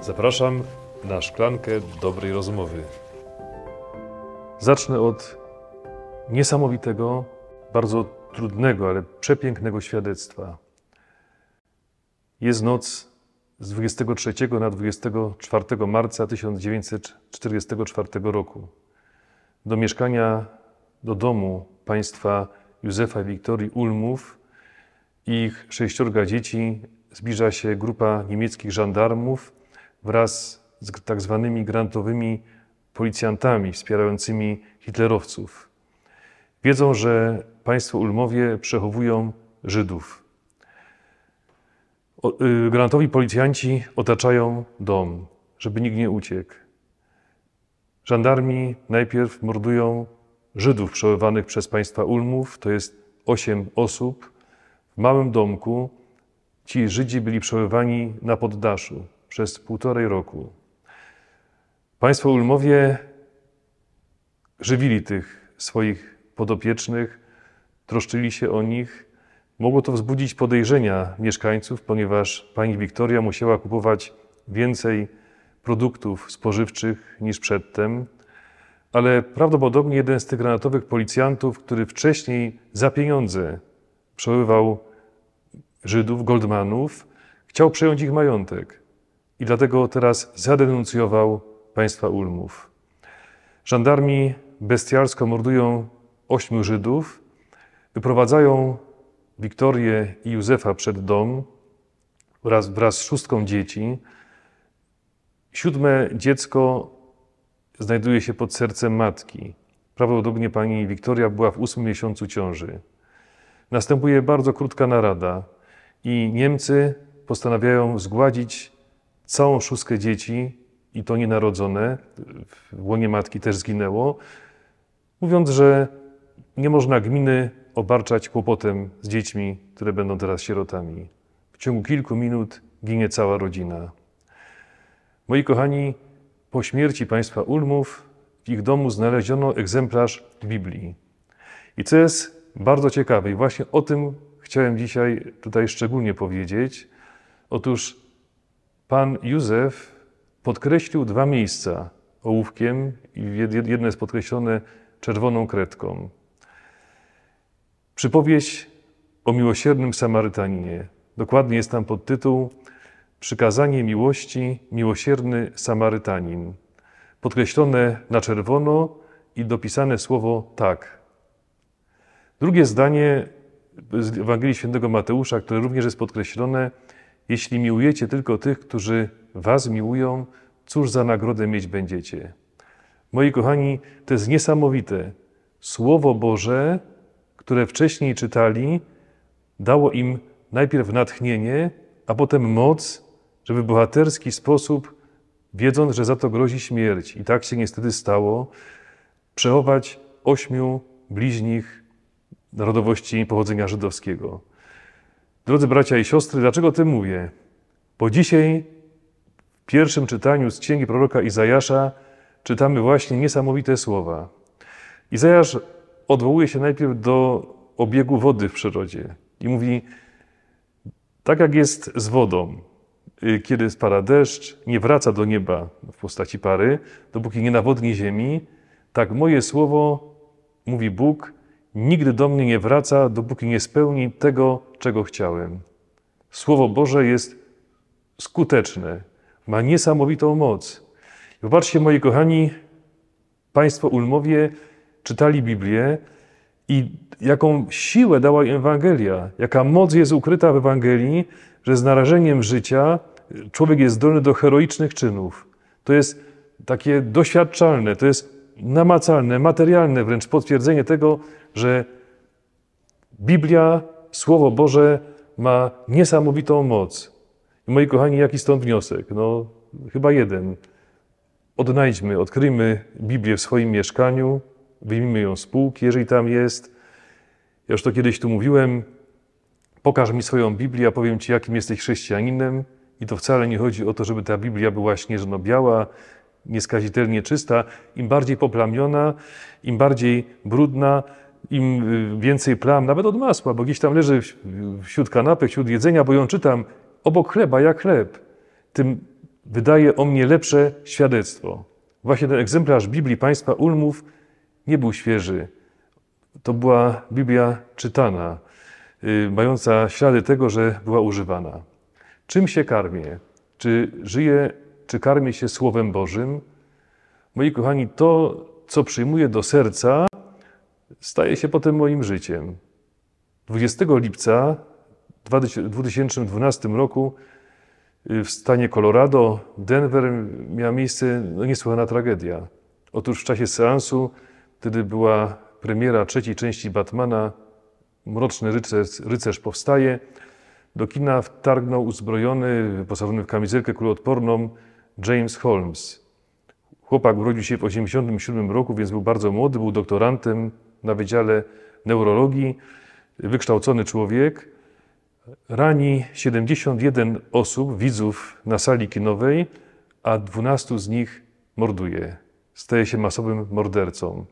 Zapraszam na szklankę dobrej rozmowy. Zacznę od niesamowitego, bardzo trudnego, ale przepięknego świadectwa. Jest noc z 23 na 24 marca 1944 roku. Do mieszkania, do domu państwa Józefa i Wiktorii Ulmów i ich sześciorga dzieci zbliża się grupa niemieckich żandarmów wraz z tak zwanymi grantowymi policjantami wspierającymi hitlerowców. Wiedzą, że państwo Ulmowie przechowują Żydów. Y, granatowi policjanci otaczają dom, żeby nikt nie uciekł. Żandarmi najpierw mordują Żydów przechowywanych przez państwa Ulmów, to jest osiem osób. W małym domku ci Żydzi byli przechowywani na poddaszu przez półtorej roku. Państwo Ulmowie żywili tych swoich podopiecznych, troszczyli się o nich. Mogło to wzbudzić podejrzenia mieszkańców, ponieważ pani Wiktoria musiała kupować więcej produktów spożywczych niż przedtem, ale prawdopodobnie jeden z tych granatowych policjantów, który wcześniej za pieniądze przebywał Żydów, Goldmanów, chciał przejąć ich majątek i dlatego teraz zadenuncjował państwa Ulmów. Żandarmi bestialsko mordują ośmiu Żydów, wyprowadzają Wiktorię i Józefa przed dom wraz, wraz z szóstką dzieci. Siódme dziecko znajduje się pod sercem matki. Prawdopodobnie pani Wiktoria była w ósmym miesiącu ciąży. Następuje bardzo krótka narada i Niemcy postanawiają zgładzić całą szóstkę dzieci, i to nienarodzone, w łonie matki też zginęło, mówiąc, że nie można gminy obarczać kłopotem z dziećmi, które będą teraz sierotami. W ciągu kilku minut ginie cała rodzina. Moi kochani, po śmierci państwa Ulmów w ich domu znaleziono egzemplarz Biblii. I co jest bardzo ciekawe, i właśnie o tym chciałem dzisiaj tutaj szczególnie powiedzieć. Otóż pan Józef podkreślił dwa miejsca ołówkiem i jedno jest podkreślone czerwoną kredką. Przypowieść o miłosiernym Samarytaninie. Dokładnie jest tam podtytuł Przykazanie miłości, miłosierny Samarytanin. Podkreślone na czerwono i dopisane słowo tak. Drugie zdanie z Ewangelii Świętego Mateusza, które również jest podkreślone, jeśli miłujecie tylko tych, którzy was miłują, cóż za nagrodę mieć będziecie. Moi kochani, to jest niesamowite. Słowo Boże, które wcześniej czytali, dało im najpierw natchnienie, a potem moc, żeby w bohaterski sposób, wiedząc, że za to grozi śmierć, i tak się niestety stało, przechować ośmiu bliźnich narodowości pochodzenia żydowskiego. Drodzy bracia i siostry, dlaczego tym mówię? Bo dzisiaj w pierwszym czytaniu z księgi proroka Izajasza czytamy właśnie niesamowite słowa. Izajasz odwołuje się najpierw do obiegu wody w przyrodzie i mówi: Tak jak jest z wodą, y, kiedy spada deszcz, nie wraca do nieba w postaci pary, dopóki nie nawodni ziemi, tak moje słowo, mówi Bóg, nigdy do mnie nie wraca, dopóki nie spełni tego, czego chciałem. Słowo Boże jest skuteczne, ma niesamowitą moc. Popatrzcie, moi kochani, Państwo Ulmowie czytali Biblię i jaką siłę dała Ewangelia, jaka moc jest ukryta w Ewangelii, że z narażeniem życia człowiek jest zdolny do heroicznych czynów. To jest takie doświadczalne, to jest namacalne, materialne wręcz potwierdzenie tego, że Biblia, Słowo Boże ma niesamowitą moc. I moi kochani, jaki stąd wniosek? No, chyba jeden. Odnajdźmy, odkryjmy Biblię w swoim mieszkaniu, wyjmijmy ją z półki, jeżeli tam jest. Ja już to kiedyś tu mówiłem. Pokaż mi swoją Biblię, a powiem Ci, jakim jesteś chrześcijaninem. I to wcale nie chodzi o to, żeby ta Biblia była śnieżno-biała, nieskazitelnie czysta. Im bardziej poplamiona, im bardziej brudna, im y, więcej plam, nawet od masła, bo gdzieś tam leży wśród kanapy, wśród jedzenia, bo ją czytam obok chleba, jak chleb. Tym wydaje o mnie lepsze świadectwo. Właśnie ten egzemplarz Biblii Państwa Ulmów nie był świeży. To była Biblia czytana, yy, mająca ślady tego, że była używana. Czym się karmię? Czy żyję, czy karmię się Słowem Bożym? Moi kochani, to, co przyjmuję do serca, staje się potem moim życiem. 20 lipca w 2012 roku y, w stanie Colorado, Denver, miała miejsce no, niesłychana tragedia. Otóż w czasie seansu, wtedy była premiera trzeciej części Batmana, Mroczny rycerz, rycerz powstaje, do kina wtargnął uzbrojony, wyposażony w kamizelkę kuloodporną James Holmes. Chłopak urodził się w 1987 roku, więc był bardzo młody, był doktorantem na Wydziale Neurologii, wykształcony człowiek. Rani 71 osób, widzów na sali kinowej, a 12 z nich morduje. Staje się masowym mordercą.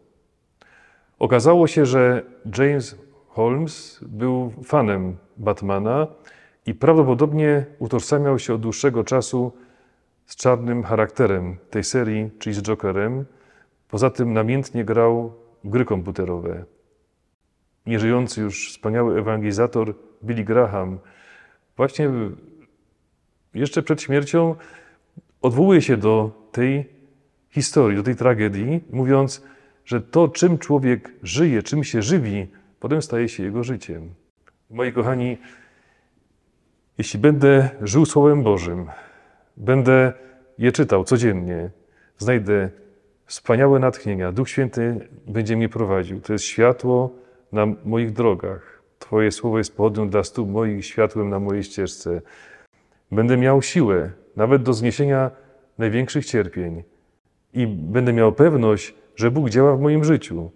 Okazało się, że James Holmes był fanem Batmana i prawdopodobnie utożsamiał się od dłuższego czasu z czarnym charakterem tej serii, czyli z Jokerem. Poza tym namiętnie grał gry komputerowe. Nieżyjący już wspaniały ewangelizator Billy Graham właśnie jeszcze przed śmiercią odwołuje się do tej historii, do tej tragedii, mówiąc, że to, czym człowiek żyje, czym się żywi, potem staje się jego życiem. Moi kochani, jeśli będę żył Słowem Bożym, będę je czytał codziennie, znajdę wspaniałe natchnienia, Duch Święty będzie mnie prowadził. To jest światło na moich drogach. Twoje słowo jest pochodnią dla stóp moich, światłem na mojej ścieżce. Będę miał siłę nawet do zniesienia największych cierpień i będę miał pewność, że Bóg działa w moim życiu.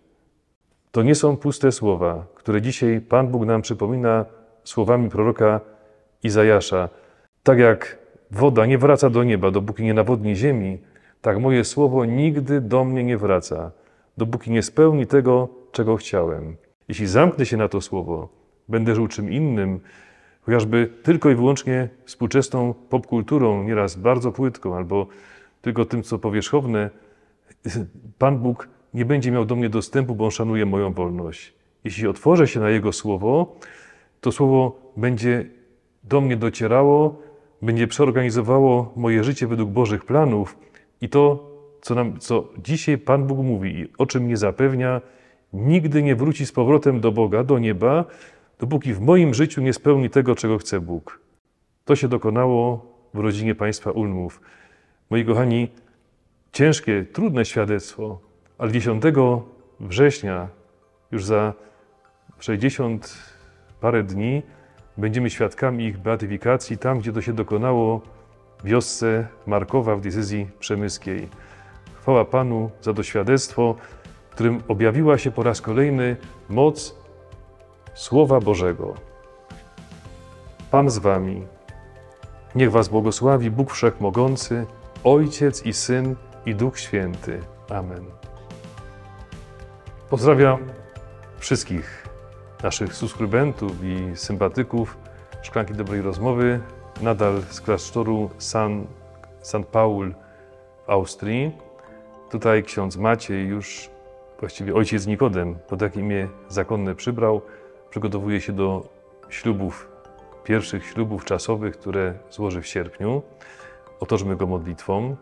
To nie są puste słowa, które dzisiaj Pan Bóg nam przypomina słowami proroka Izajasza. Tak jak woda nie wraca do nieba, dopóki nie nawodni ziemi, tak moje słowo nigdy do mnie nie wraca, dopóki nie spełni tego, czego chciałem. Jeśli zamknę się na to słowo, będę żył czym innym, chociażby tylko i wyłącznie współczesną popkulturą, nieraz bardzo płytką, albo tylko tym, co powierzchowne, Pan Bóg nie będzie miał do mnie dostępu, bo On szanuje moją wolność. Jeśli otworzę się na Jego słowo, to słowo będzie do mnie docierało, będzie przeorganizowało moje życie według Bożych planów i to, co, nam, co dzisiaj Pan Bóg mówi i o czym mnie zapewnia, nigdy nie wróci z powrotem do Boga, do nieba, dopóki w moim życiu nie spełni tego, czego chce Bóg. To się dokonało w rodzinie państwa Ulmów. Moi kochani, ciężkie, trudne świadectwo, ale 10 września, już za 60 parę dni, będziemy świadkami ich beatyfikacji tam, gdzie to się dokonało w wiosce Markowa w decyzji przemyskiej. Chwała Panu za to świadectwo, którym objawiła się po raz kolejny moc Słowa Bożego. Pan z Wami. Niech Was błogosławi Bóg Wszechmogący, Ojciec i Syn i Duch Święty. Amen. Pozdrawiam wszystkich naszych subskrybentów i sympatyków Szklanki Dobrej Rozmowy, nadal z klasztoru San, San Paul w Austrii. Tutaj ksiądz Maciej już, właściwie ojciec Nikodem, po takie imię zakonne przybrał, przygotowuje się do ślubów, pierwszych ślubów czasowych, które złoży w sierpniu. Otożmy go modlitwą.